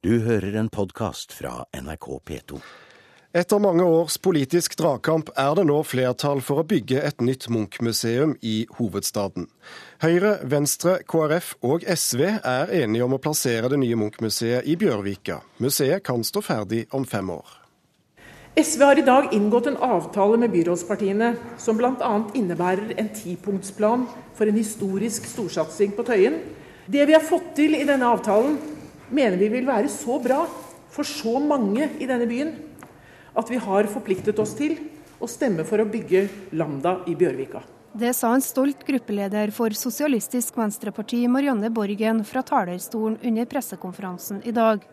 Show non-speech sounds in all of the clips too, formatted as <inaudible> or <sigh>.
Du hører en podkast fra NRK P2. Etter mange års politisk dragkamp er det nå flertall for å bygge et nytt Munch-museum i hovedstaden. Høyre, Venstre, KrF og SV er enige om å plassere det nye Munch-museet i Bjørvika. Museet kan stå ferdig om fem år. SV har i dag inngått en avtale med byrådspartiene som bl.a. innebærer en tipunktsplan for en historisk storsatsing på Tøyen. Det vi har fått til i denne avtalen, mener vi vil være så bra for så mange i denne byen at vi har forpliktet oss til å stemme for å bygge Lambda i Bjørvika. Det sa en stolt gruppeleder for Sosialistisk Venstreparti Marianne Borgen fra talerstolen under pressekonferansen i dag.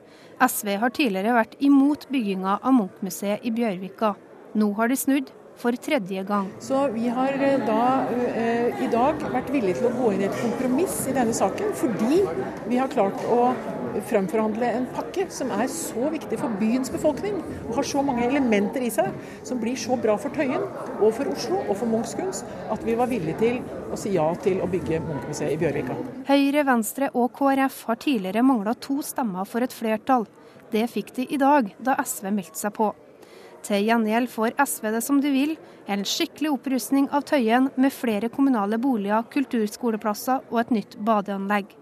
SV har tidligere vært imot bygginga av Munch-museet i Bjørvika. Nå har de snudd for tredje gang. Så vi har eh, da eh, i dag vært villige til å gå inn i et kompromiss i denne saken, fordi vi har klart å fremforhandle en pakke som er så viktig for byens befolkning, og har så mange elementer i seg som blir så bra for Tøyen og for Oslo og for Munchs kunst, at vi var villige til å si ja til å bygge Munch-museet i Bjørvika. Høyre, Venstre og KrF har tidligere mangla to stemmer for et flertall. Det fikk de i dag, da SV meldte seg på. Til gjengjeld får SV det som de vil, en skikkelig opprustning av Tøyen med flere kommunale boliger, kulturskoleplasser og et nytt badeanlegg.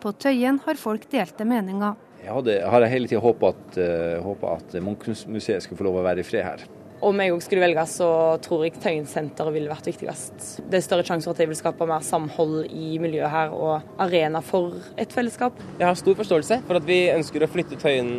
På Tøyen har folk delte meninger. Jeg hadde, har hele tida håpa at, uh, at Munch-museet skulle få lov å være i fred her. Om jeg òg skulle velge, så tror jeg Tøyensenteret ville vært viktigst. Det er større sjanse for at jeg vil skape mer samhold i miljøet her, og arena for et fellesskap. Jeg har stor forståelse for at vi ønsker å flytte Tøyen,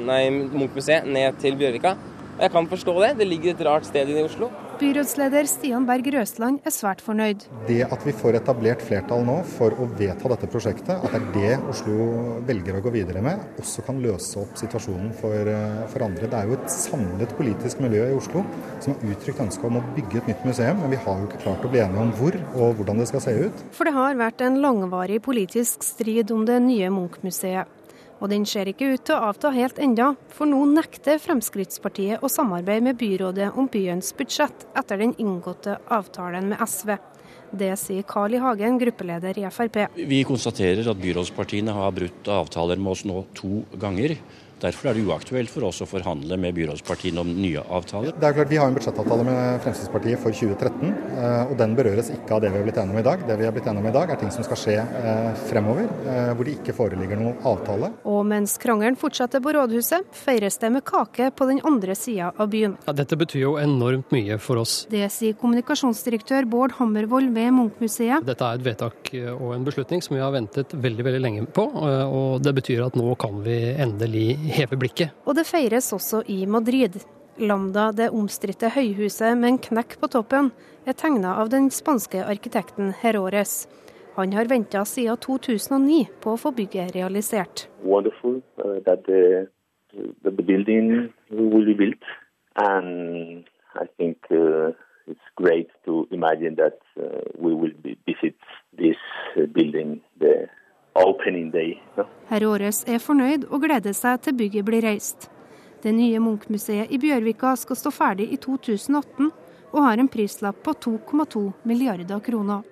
Munch-museet ned til Bjørvika. Jeg kan forstå det. Det ligger et rart sted i Oslo. Byrådsleder Stian Berg Røsland er svært fornøyd. Det at vi får etablert flertall nå for å vedta dette prosjektet, at det er det Oslo velger å gå videre med, også kan løse opp situasjonen for, eh, for andre. Det er jo et samlet politisk miljø i Oslo som har uttrykt ønske om å bygge et nytt museum, men vi har jo ikke klart å bli enige om hvor og hvordan det skal se ut. For det har vært en langvarig politisk strid om det nye Munch-museet. Og den ser ikke ut til å avta helt enda, for nå nekter Fremskrittspartiet å samarbeide med byrådet om byens budsjett etter den inngåtte avtalen med SV. Det sier Carl I. Hagen, gruppeleder i Frp. Vi konstaterer at byrådspartiene har brutt avtaler med oss nå to ganger. Derfor er det uaktuelt for oss å forhandle med byrådspartiene om nye avtaler. Det er klart Vi har en budsjettavtale med Fremskrittspartiet for 2013, eh, og den berøres ikke av det vi har blitt enige om i dag. Det vi har blitt enige om i dag er ting som skal skje eh, fremover, eh, hvor det ikke foreligger noen avtale. Og mens krangelen fortsetter på rådhuset, feires det med kake på den andre sida av byen. Ja, dette betyr jo enormt mye for oss. Det sier kommunikasjonsdirektør Bård Hammervoll ved Munch-museet. Dette er et vedtak og en beslutning som vi har ventet veldig veldig lenge på, og det betyr at nå kan vi endelig heve blikket. Og det feires også i Madrid. Lambda, det omstridte høyhuset med en knekk på toppen, er tegna av den spanske arkitekten Herores. Han har venta siden 2009 på å få bygget realisert. Wonderful, uh, that the, the building will be built. And I think uh, it's great to imagine that uh, we will visit this building the? Herr Åres er fornøyd og gleder seg til bygget blir reist. Det nye Munch-museet i Bjørvika skal stå ferdig i 2018 og har en prislapp på 2,2 milliarder kroner.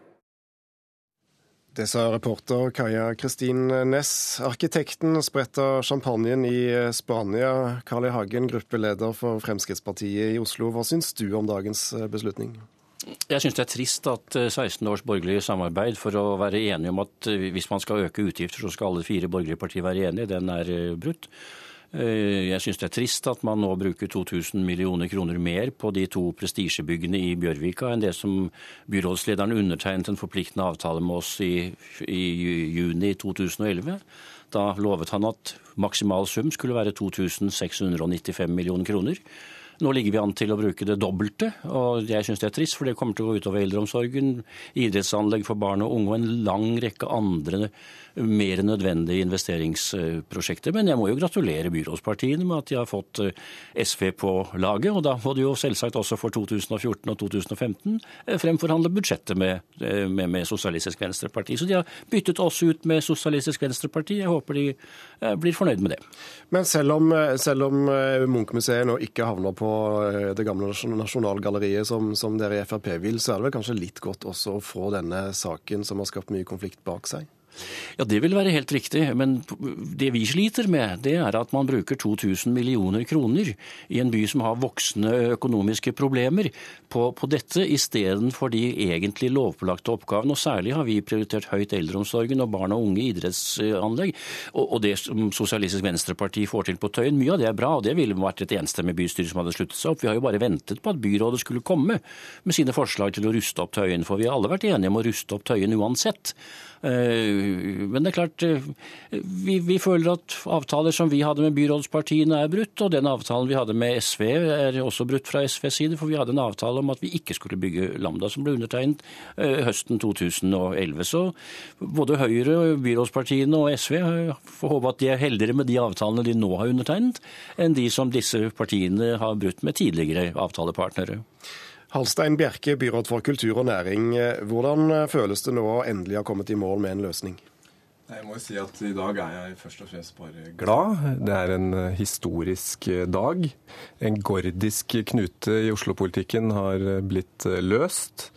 Det sa reporter Kaja Kristin Næss. Arkitekten spretta champagnen i Spania. Carl I. Hagen, gruppeleder for Fremskrittspartiet i Oslo. Hva syns du om dagens beslutning? Jeg syns det er trist at 16 eh, års borgerlig samarbeid for å være enige om at eh, hvis man skal øke utgifter, så skal alle fire borgerlige partier være enige, den er eh, brutt. Jeg syns det er trist at man nå bruker 2000 millioner kroner mer på de to prestisjebyggene i Bjørvika enn det som byrådslederen undertegnet en forpliktende avtale med oss i, i juni 2011. Da lovet han at maksimal sum skulle være 2695 millioner kroner. Nå ligger vi an til å bruke det dobbelte, og jeg syns det er trist, for det kommer til å gå utover eldreomsorgen, idrettsanlegg for barn og unge og en lang rekke andre mer nødvendige investeringsprosjekter. Men jeg må jo gratulere byrådspartiene med at de har fått eh, SV på laget. Og da må de jo selvsagt også for 2014 og 2015 eh, fremforhandle budsjettet med, eh, med, med Sosialistisk Venstreparti. Så de har byttet oss ut med Sosialistisk Venstreparti. Jeg håper de blir fornøyd med det. Men selv om, selv om Munch-museet nå ikke havner på det gamle Nasjonalgalleriet som, som dere i Frp vil, så er det vel kanskje litt godt også å få denne saken som har skapt mye konflikt bak seg? Ja, Det vil være helt riktig. Men det vi sliter med, det er at man bruker 2000 millioner kroner i en by som har voksende økonomiske problemer på, på dette, istedenfor de egentlig lovpålagte oppgavene. Og særlig har vi prioritert høyt eldreomsorgen og barn og unge idrettsanlegg. Og, og det som Sosialistisk Venstreparti får til på Tøyen, mye av det er bra. og Det ville vært et enstemmig bystyre som hadde sluttet seg opp. Vi har jo bare ventet på at byrådet skulle komme med sine forslag til å ruste opp Tøyen. For vi har alle vært enige om å ruste opp Tøyen uansett. Eh, men det er klart, eh, vi, vi, føler at avtaler som vi hadde med byrådspartiene er brutt, og den avtalen vi hadde med SV er også brutt fra SVs side, for vi hadde en avtale om at vi ikke skulle bygge Lambda, som ble undertegnet eh, høsten 2011. Så både Høyre, byrådspartiene og SV får håpe at de er heldigere med de avtalene de nå har undertegnet, enn de som disse partiene har brutt med tidligere avtalepartnere. Halstein Bjerke, byråd for kultur og næring. Hvordan føles det nå å endelig ha kommet i mål med en løsning? Jeg må jo si at I dag er jeg først og fremst bare glad. Det er en historisk dag. En gordisk knute i Oslo-politikken har blitt løst.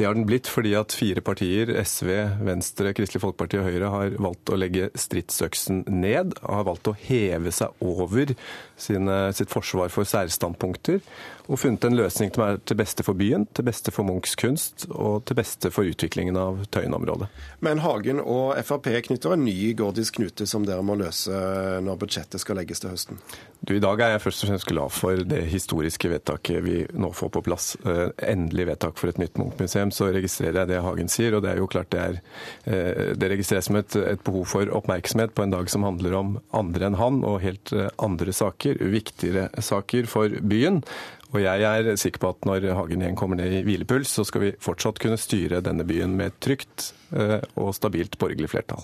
Det har den blitt fordi at fire partier, SV, Venstre, Kristelig Folkeparti og Høyre, har valgt å legge stridsøksen ned. og Har valgt å heve seg over sine, sitt forsvar for særstandpunkter og funnet en løsning som er til beste for byen, til beste for Munchs kunst og til beste for utviklingen av Tøyen-området. Men Hagen og Frp knytter en ny gordisk knute som dere må løse når budsjettet skal legges til høsten? Du, I dag er jeg først og fremst glad for det historiske vedtaket vi nå får på plass. Eh, endelig vedtak for et nytt Munch-museum. Så registrerer jeg det Hagen sier, og det er jo klart det er eh, Det registreres som et, et behov for oppmerksomhet på en dag som handler om andre enn han, og helt eh, andre saker, viktigere saker for byen. Og jeg er sikker på at når Hagen igjen kommer ned i hvilepuls, så skal vi fortsatt kunne styre denne byen med et trygt eh, og stabilt borgerlig flertall.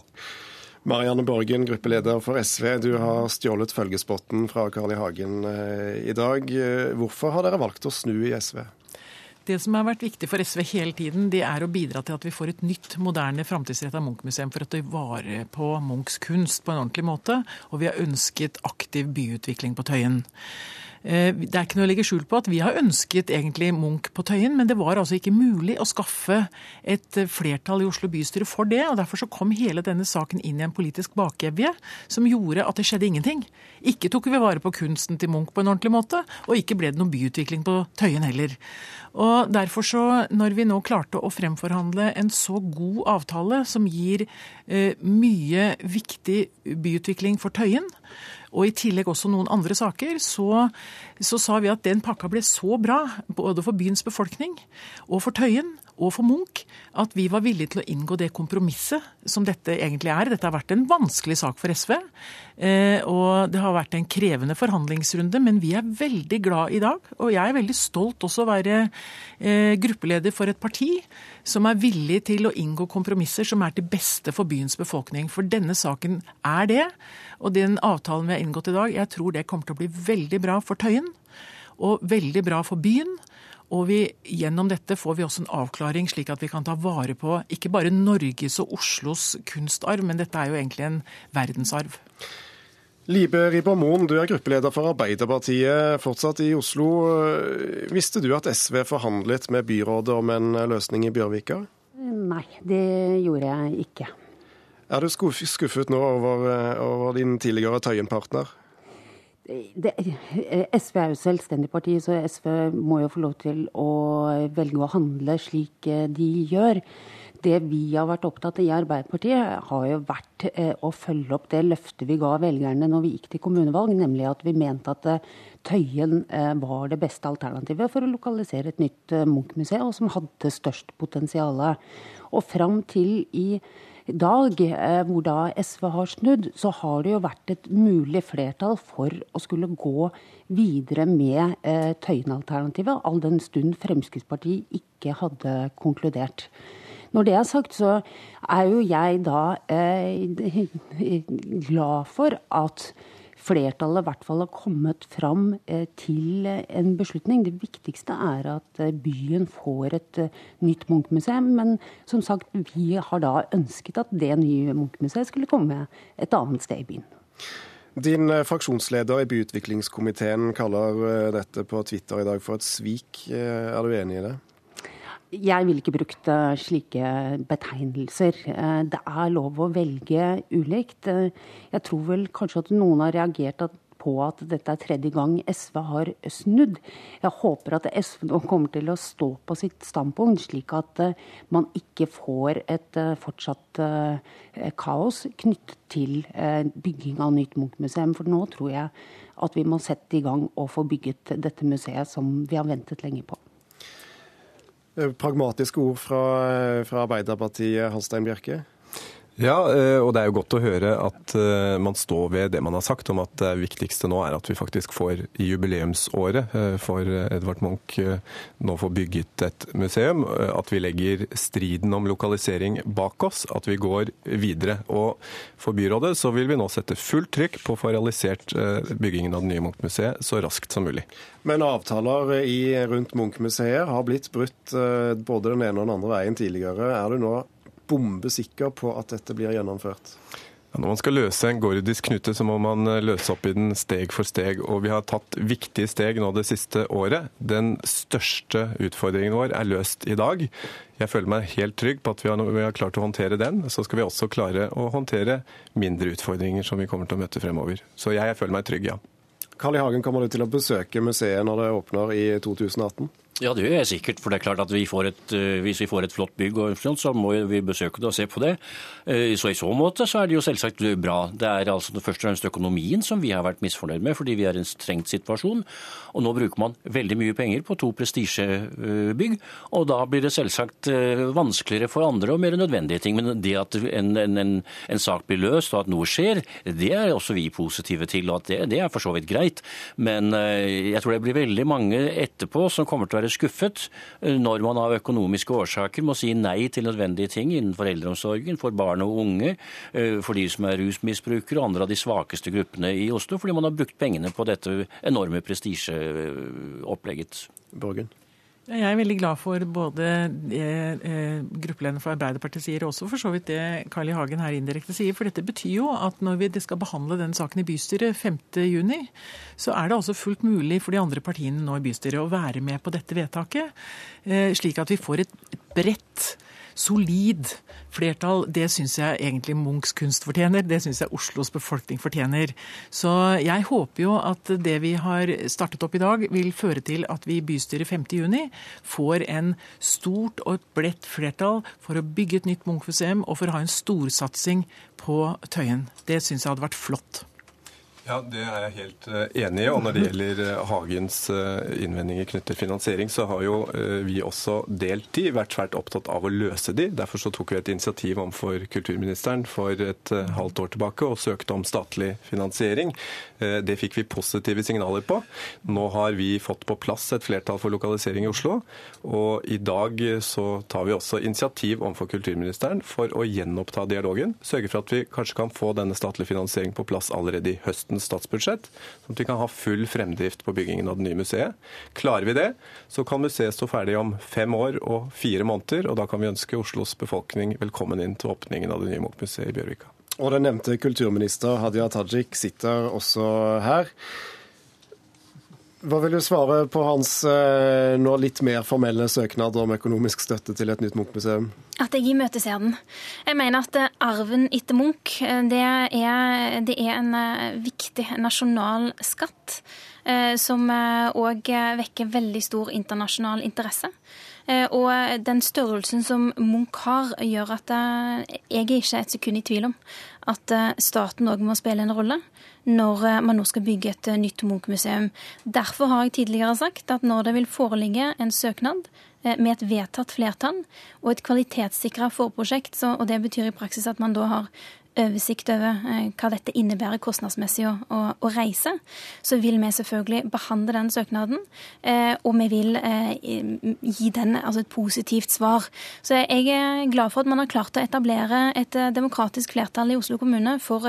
Marianne Borgen, gruppeleder for SV. Du har stjålet følgespotten fra Carl I. Hagen i dag. Hvorfor har dere valgt å snu i SV? Det som har vært viktig for SV hele tiden, det er å bidra til at vi får et nytt, moderne, framtidsretta Munch-museum for å ta vare på Munchs kunst på en ordentlig måte. Og vi har ønsket aktiv byutvikling på Tøyen. Eh, det er ikke noe å legge skjul på at vi har ønsket egentlig Munch på Tøyen, men det var altså ikke mulig å skaffe et flertall i Oslo bystyre for det. og Derfor så kom hele denne saken inn i en politisk bakevje som gjorde at det skjedde ingenting. Ikke tok vi vare på kunsten til Munch på en ordentlig måte, og ikke ble det noen byutvikling på Tøyen heller. Og derfor så, når vi nå klarte å fremforhandle en så god avtale som gir eh, mye viktig byutvikling for Tøyen, og i tillegg også noen andre saker, så, så sa vi at den pakka ble så bra, både for byens befolkning og for Tøyen og for Munch, at vi var villige til å inngå det kompromisset som dette egentlig er. Dette har vært en vanskelig sak for SV, eh, og det har vært en krevende forhandlingsrunde, men vi er veldig glad i dag. Og jeg er veldig stolt også å være eh, gruppeleder for et parti som er villig til å inngå kompromisser som er til beste for byens befolkning. For denne saken er det. Og den avtalen vi har inngått i dag, jeg tror det kommer til å bli veldig bra for Tøyen. Og veldig bra for byen. Og vi, gjennom dette får vi også en avklaring, slik at vi kan ta vare på ikke bare Norges og Oslos kunstarv, men dette er jo egentlig en verdensarv. Libe Ribbermoen, du er gruppeleder for Arbeiderpartiet fortsatt i Oslo. Visste du at SV forhandlet med byrådet om en løsning i Bjørvika? Nei, det gjorde jeg ikke. Er du skuffet nå over, over din tidligere Tøyen-partner? SV er jo selvstendig parti, så SV må jo få lov til å velge å handle slik eh, de gjør. Det vi har vært opptatt av i Arbeiderpartiet, har jo vært eh, å følge opp det løftet vi ga velgerne når vi gikk til kommunevalg, nemlig at vi mente at Tøyen var det beste alternativet for å lokalisere et nytt Munch-museum, som hadde størst potensial. Og fram til i dag, eh, hvor da SV har snudd, så har det jo vært et mulig flertall for å skulle gå videre med eh, Tøyen-alternativet, all den stund Fremskrittspartiet ikke hadde konkludert. Når det er sagt, så er jo jeg da eh, <laughs> glad for at flertallet i hvert fall har kommet fram eh, til en beslutning. Det viktigste er at eh, byen får et eh, nytt Munch-museum. Men som sagt, vi har da ønsket at det nye Munch-museet skulle komme et annet sted i byen. Din fraksjonsleder i byutviklingskomiteen kaller dette på Twitter i dag for et svik. Er du enig i det? Jeg ville ikke brukt slike betegnelser. Det er lov å velge ulikt. Jeg tror vel kanskje at noen har reagert på at dette er tredje gang SV har snudd. Jeg håper at SV nå kommer til å stå på sitt standpunkt, slik at man ikke får et fortsatt kaos knyttet til bygging av nytt Munch-museum. For nå tror jeg at vi må sette i gang og få bygget dette museet som vi har ventet lenge på. Pragmatiske ord fra, fra Arbeiderpartiet, Halstein Bjerke? Ja, eh, og det er jo godt å høre at eh, man står ved det man har sagt om at det viktigste nå er at vi faktisk får i jubileumsåret eh, for Edvard Munch nå får bygget et museum. At vi legger striden om lokalisering bak oss, at vi går videre. Og for byrådet så vil vi nå sette fullt trykk på å få realisert byggingen av det nye Munch-museet så raskt som mulig. Men avtaler i, rundt Munch-museet har blitt brutt både den ene og den andre veien tidligere. Er du nå bombesikker på at dette blir gjennomført? Ja, når man skal løse en gordisk knute, så må man eh, løse opp i den steg for steg. Og vi har tatt viktige steg nå det siste året. Den største utfordringen vår er løst i dag. Jeg føler meg helt trygg på at vi har, vi har, klart å håndtere den. Så skal vi også klare å håndtere mindre utfordringer som vi kommer til å møte fremover. Så jeg, jeg føler meg trygg, ja. Carl I. Hagen, kommer du til å besøke museet når det åpner i 2018? Ja, det gjør jeg sikkert. For det er klart at vi et, eh, hvis vi får et flott bygg, så må vi besøke det og se på det. Eh, så i så måte så er det jo selvsagt bra. Det er altså først og fremst økonomien som vi har vært misfornøyd med, fordi vi er i en strengt situasjon. Og nå bruker man veldig mye penger på to prestisjebygg, og da blir det selvsagt eh, vanskeligere for andre og mer nødvendige ting. Men det at en, en, en, en sak blir løst og at noe skjer, det er også vi positive til, og at det, det er for så vidt greit. Men jeg tror det blir veldig mange etterpå som kommer til å være være skuffet eh, når man av økonomiske årsaker må si nei til nødvendige ting innenfor eldreomsorgen, for barn og unge, eh, for de som er rusmisbrukere og andre av de svakeste gruppene i Oslo, fordi man har brukt pengene på dette enorme prestisjeopplegget. Borgen. Jeg er veldig glad for både det eh, gruppelederen for Arbeiderpartiet sier, og også for så vidt det Carl I. Hagen her indirekte sier. For dette betyr jo at når vi skal behandle den saken i bystyret 5.6, så er det altså fullt mulig for de andre partiene nå i bystyret å være med på dette vedtaket, eh, slik at vi får et bredt solid flertall, det syns jeg egentlig Munchs kunst fortjener. Det syns jeg Oslos befolkning fortjener. Så jeg håper jo at det vi har startet opp i dag, vil føre til at vi i bystyret 5.6 får en stort og et bredt flertall for å bygge et nytt Munch-museum og for å ha en storsatsing på Tøyen. Det syns jeg hadde vært flott. Ja, Det er jeg helt eh, enig i. Og når det gjelder eh, Hagens eh, innvendinger knyttet til finansiering, så har jo vi også delt de, vært svært opptatt av å løse de. Derfor så tok vi et initiativ overfor kulturministeren for et halvt år tilbake og søkte om statlig finansiering. Det fikk vi positive signaler på. Nå har vi fått på plass et flertall for lokalisering i Oslo. Og i dag så tar vi også initiativ overfor kulturministeren for å gjenoppta dialogen. Sørge for at vi kanskje kan få denne statlige finansieringen på plass allerede i høsten høstens statsbudsjett, sånn at vi kan ha full fremdrift på byggingen av det nye museet. Klarer vi det, så kan museet stå ferdig om fem år og fire måneder, og da kan vi ønske Oslos befolkning velkommen inn til åpningen av det nye Munch-museet i Bjørvika. Og den nevnte kulturminister Hadia Tajik sitter også her. Hva vil du svare på hans eh, nå litt mer formelle søknad om økonomisk støtte til et nytt Munch-museum? At jeg imøteser den. Jeg mener at eh, arven etter Munch eh, det er, det er en viktig nasjonal skatt. Som òg vekker veldig stor internasjonal interesse. Og den størrelsen som Munch har, gjør at jeg er ikke et sekund i tvil om at staten òg må spille en rolle når eh, man nå skal bygge et eh, nytt Munch-museum. Derfor har jeg tidligere sagt at når det vil foreligge en søknad eh, med et vedtatt flertall og et kvalitetssikra forprosjekt, og det betyr i praksis at man da har oversikt over eh, hva dette innebærer kostnadsmessig å, å, å, reise, så vil vi selvfølgelig behandle den søknaden. Eh, og vi vil eh, gi den altså et positivt svar. Så jeg er glad for at man har klart å etablere et demokratisk flertall i Oslo kommune for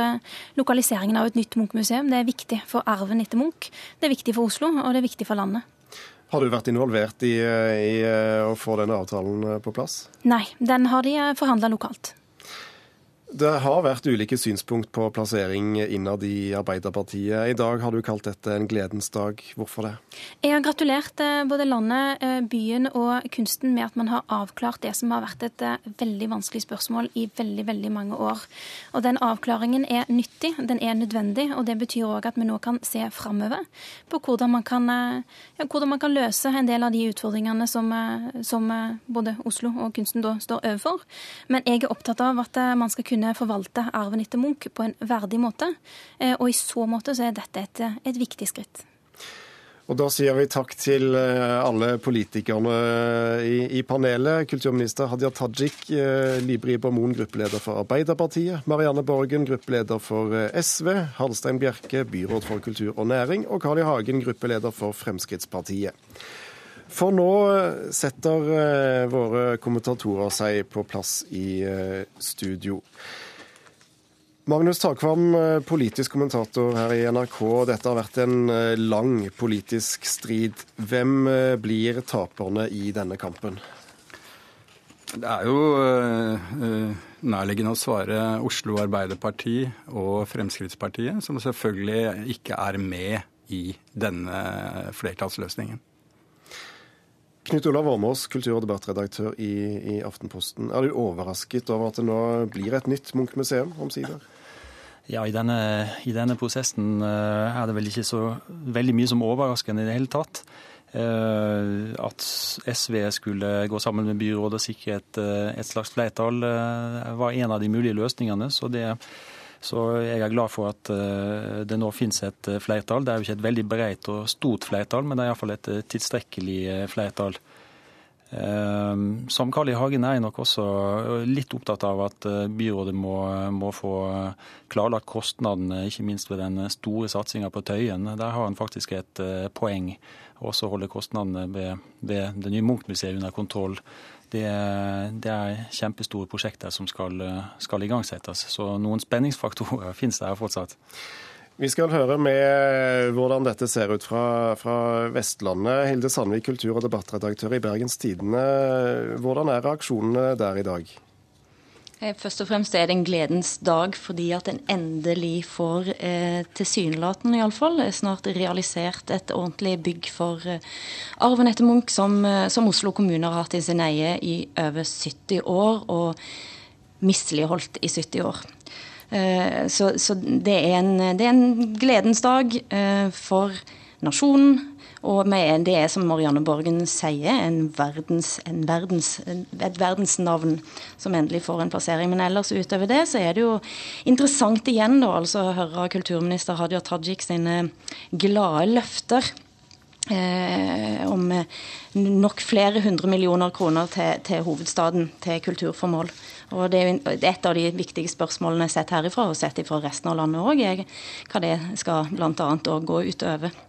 lokaliseringen av et nytt Munch-museum. Det er viktig for arven etter Munch, det er viktig for Oslo, og det er viktig for landet. Har du vært involvert i, i å få denne avtalen på plass? Nei, den har de forhandla lokalt. Det har vært ulike synspunkt på plassering innad i Arbeiderpartiet. I dag har du kalt dette en gledens dag. Hvorfor det? Jeg har gratulert eh, både landet, eh, byen og kunsten med at man har avklart det som har vært et eh, veldig vanskelig spørsmål i veldig veldig mange år. Og Den avklaringen er nyttig, den er nødvendig, og det betyr òg at vi nå kan se framover på hvordan man, kan, ja, hvordan man kan løse en del av de utfordringene som, som både Oslo og kunsten da står overfor. Men jeg er opptatt av at man skal kunne kunne forvalte arven etter Munch på en verdig måte. Eh, og i så måte så er dette et, et viktig skritt. Og Da sier vi takk til eh, alle politikerne i, i panelet. Kulturminister Hadia Tajik, eh, Libri Bamoun, gruppeleder for Arbeiderpartiet. Marianne Borgen, gruppeleder for SV. Halstein Bjerke, byråd for kultur og næring. Og Carl I. Hagen, gruppeleder for Fremskrittspartiet. For nå setter eh, våre kommentatorer seg på plass i eh, studio. Magnus Takvam, eh, politisk kommentator her i NRK. Dette har vært en lang politisk strid. Hvem blir taperne i denne kampen? Det er jo nærliggende å svare Oslo Arbeiderparti og Fremskrittspartiet, som selvfølgelig ikke er med i denne flertallsløsningen. Knut Olav Åmås, kultur- og debattredaktør i, i, Aftenposten. Er du overrasket over at det nå blir et nytt Munch-museum omsider? Ja, i denne, i denne, prosessen eh, er det vel ikke så veldig mye som overraskende i det hele tatt. Eh, at SV skulle gå sammen med byrådet og sikre et, eh, et slags flertall, var en av de mulige løsningene. så det så jeg er glad for at eh, det nå finnes et eh, flertall. Det er jo ikke et veldig bredt og stort flertall, men det er iallfall et eh, tilstrekkelig flertall. Som Carl I. Hagen er jeg nok også litt opptatt av at byrådet må, må få klarlagt kostnadene, ikke minst ved den store satsinga på Tøyen. Der har han faktisk et poeng. Også holde kostnadene ved, ved det nye Munch-museet under kontroll det, det, er kjempestore prosjekter som skal, skal igangsettes. Så noen spenningsfaktorer <laughs> finnes der fortsatt. Vi skal høre med hvordan dette ser ut fra, fra Vestlandet. Hilde Sandvik, kultur- og debattredaktør i Bergens Tidende. Hvordan er reaksjonene der i dag? Eh, først og fremst er det en gledens dag fordi at en endelig får eh, tilsynelatende iallfall eh, snart realisert et ordentlig bygg for eh, arven etter Munch, som, eh, som, Oslo kommune har hatt i sin eie i over 70 år, og misligholdt i 70 år. Eh, så, så det, er en, det, er en, gledens dag eh, for nasjonen og det er, som Marianne Borgen sier, en verdens, en verdens, et verdensnavn som endelig får en plassering. Men ellers utover det så er det jo interessant igjen da, altså å høre kulturminister Hadia Tajik sine glade løfter. Eh, om nok flere hundre millioner kroner til, til, hovedstaden, til kulturformål. Og Det er et av de viktige spørsmålene sett herifra, og sett fra resten av landet òg, hva det skal bl.a. gå utover.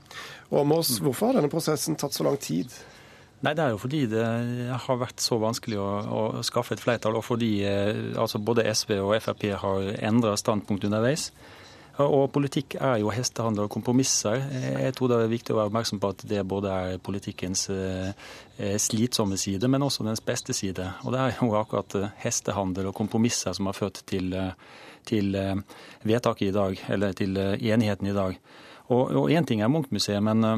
Åmås, hvorfor har denne prosessen tatt så lang tid? Nei, Det er jo fordi det har vært så vanskelig å, å skaffe et flertall, og fordi eh, altså både SV og Frp har endra standpunkt underveis. Og politikk er jo hestehandel og kompromisser. Jeg tror det er viktig å være oppmerksom på at det både er politikkens eh, slitsomme side, men også dens beste side. Og det er jo akkurat eh, hestehandel og kompromisser som har ført til, til vedtaket i dag, eller til enigheten i dag. Og én ting er Munch-museet, men eh,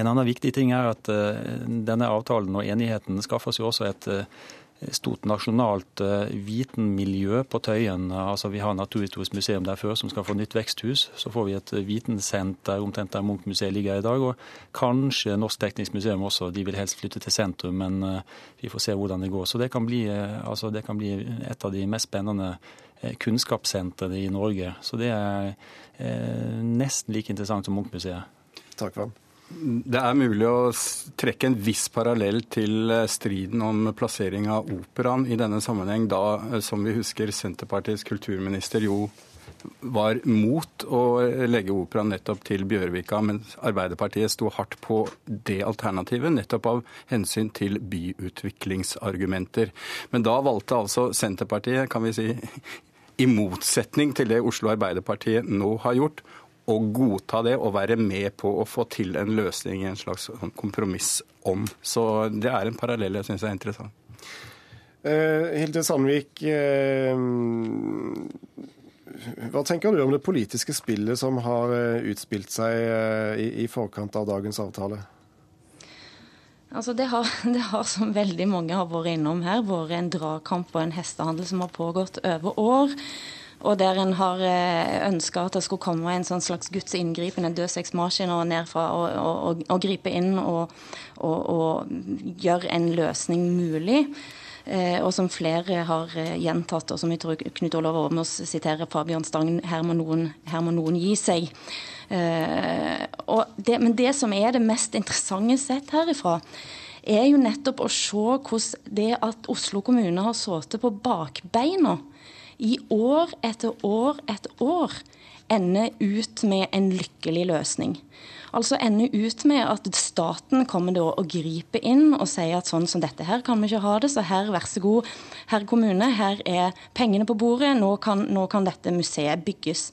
en annen viktig ting er at eh, denne avtalen og enigheten skaffer seg også et eh, stort nasjonalt vitenmiljø på Tøyen. Altså Vi har Naturhistorisk museum der før som skal få nytt veksthus. Så får vi et vitensenter omtrent der Munch-museet ligger i dag. Og kanskje Norsk Teknisk Museum også. De vil helst flytte til sentrum, men vi får se hvordan det går. Så det kan bli, altså det kan bli et av de mest spennende kunnskapssentrene i Norge. Så det er Eh, nesten like interessant som Munch-museet. Takk for det er mulig å trekke en viss parallell til eh, striden om plassering av operaen i denne sammenheng, da, eh, som vi husker, Senterpartiets kulturminister jo var mot å legge operaen nettopp til Bjørvika, mens Arbeiderpartiet sto hardt på det alternativet, nettopp av hensyn til byutviklingsargumenter. Men da valgte altså Senterpartiet, kan vi si, i motsetning til det Oslo Arbeiderpartiet nå har gjort, å godta det og være med på å få til en løsning en slags sånn kompromiss om. Så det er en parallell jeg syns er interessant. Eh, Hilde Sandvik, eh, hva tenker du om det politiske spillet som har eh, utspilt seg i forkant av dagens avtale? Altså det, har, <laughs> det har, som veldig mange har vært innom her, vært en dragkamp og en hestehandel som har pågått over år. Og der en har ønska at det skulle komme en sånn slags Guds inngripen, en dødsexmaskin, og og, og, og, og, gripe inn og, og gjøre en løsning mulig. Eh, og som flere har eh, gjentatt, og som jeg tror Knut Olav Åmås siterer Fabian Stang, her må noen, her må noen gi seg. Eh, det, men det som er det mest interessante sett herifra, er jo nettopp å se hvordan det at Oslo kommune har sittet på bakbeina i år etter år etter år, ender ut med en lykkelig løsning. Altså ende ut med at staten kommer da og griper inn og sier at sånn som dette her kan vi ikke ha det, så her, vær så god, herr kommune, her er pengene på bordet, nå kan, nå kan dette museet bygges.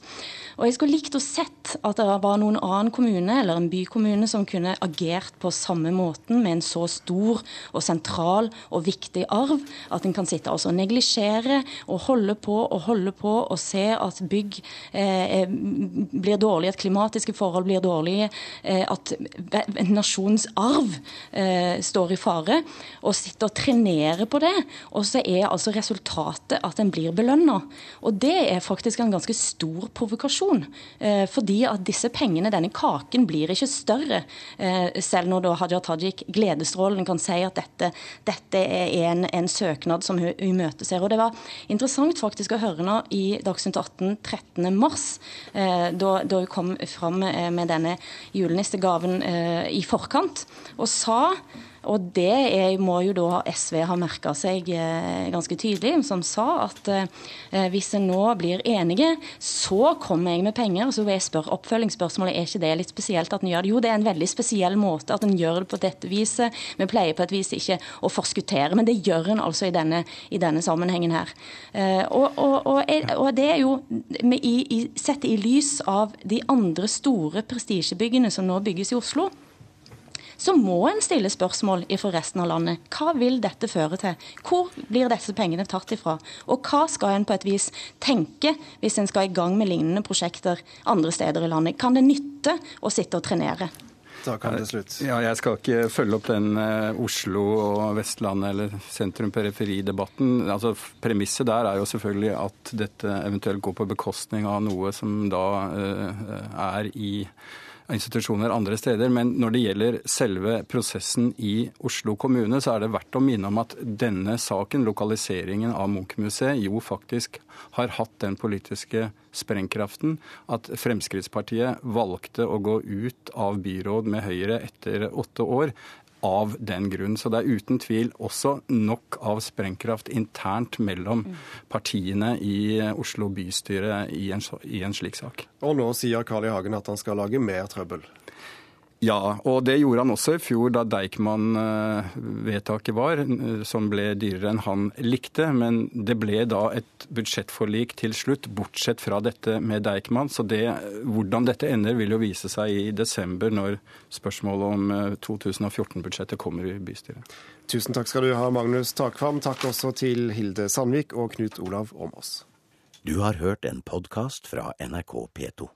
Og Jeg skulle likt å sett at det var noen annen kommune eller en bykommune som kunne agert på samme måten med en så stor og sentral og viktig arv, at en kan sitte og neglisjere og holde på og holde på og se at bygg eh, blir dårlige, at klimatiske forhold blir dårlige, eh, at nasjonens arv eh, står i fare, og sitter og trenerer på det. Og så er altså resultatet at en blir belønna. Og det er faktisk en ganske stor provokasjon. Eh, fordi at disse pengene, denne kaken, blir ikke større. Selv når da Hadia Tajik, gledesstrålende kan si at dette, dette er en, en, søknad som hun imøteser. Og det var interessant faktisk å høre nå i Dagsnytt 18 13.3, eh, da, da hun kom fram med denne julenissegaven i forkant, og sa og det er, må jo da SV ha merka seg eh, ganske tydelig, som sa at eh, hvis en nå blir enige, så kommer jeg med penger. Så vil jeg spørre oppfølgingsspørsmålet er ikke det litt spesielt at en gjør det. Jo, det er en veldig spesiell måte at en gjør det på dette viset. Vi pleier på et vis ikke å forskuttere, men det gjør en altså i denne, i denne sammenhengen her. Eh, og, og, og, og, det er jo i, i, sett i lys av de andre store prestisjebyggene som nå bygges i Oslo så må en stille spørsmål for resten av landet. Hva vil dette føre til? Hvor blir disse pengene tatt ifra? Og hva skal en på et vis tenke hvis en skal i gang med lignende prosjekter andre steder i landet? Kan det nytte å sitte og trenere? Da kan det slutt. Ja, jeg skal ikke følge opp den uh, Oslo og Vestlandet eller sentrum-periferi-debatten. Altså, Premisset der er jo selvfølgelig at dette eventuelt går på bekostning av noe som da uh, er i institusjoner andre steder. Men når det gjelder selve prosessen i Oslo kommune, så er det verdt å minne om at denne saken, lokaliseringen av Munch-museet, jo faktisk har hatt den politiske sprengkraften at Fremskrittspartiet valgte å gå ut av byråd med Høyre etter åtte år av den grunn. Så det er uten tvil også nok av sprengkraft internt mellom partiene i Oslo bystyre i en, i en slik sak. Og nå sier Carl I. Hagen at han skal lage mer trøbbel. Ja, og det gjorde han også i fjor da Deichman-vedtaket var, som ble dyrere enn han likte. Men det ble da et budsjettforlik til slutt, bortsett fra dette med Deichman. Så det, hvordan dette ender, vil jo vise seg i desember, når spørsmålet om 2014-budsjettet eh, kommer i bystyret. Tusen takk skal du ha, Magnus Takvam. Takk også til Hilde Sandvik og Knut Olav Åmås. Du har hørt en podkast fra NRK P2.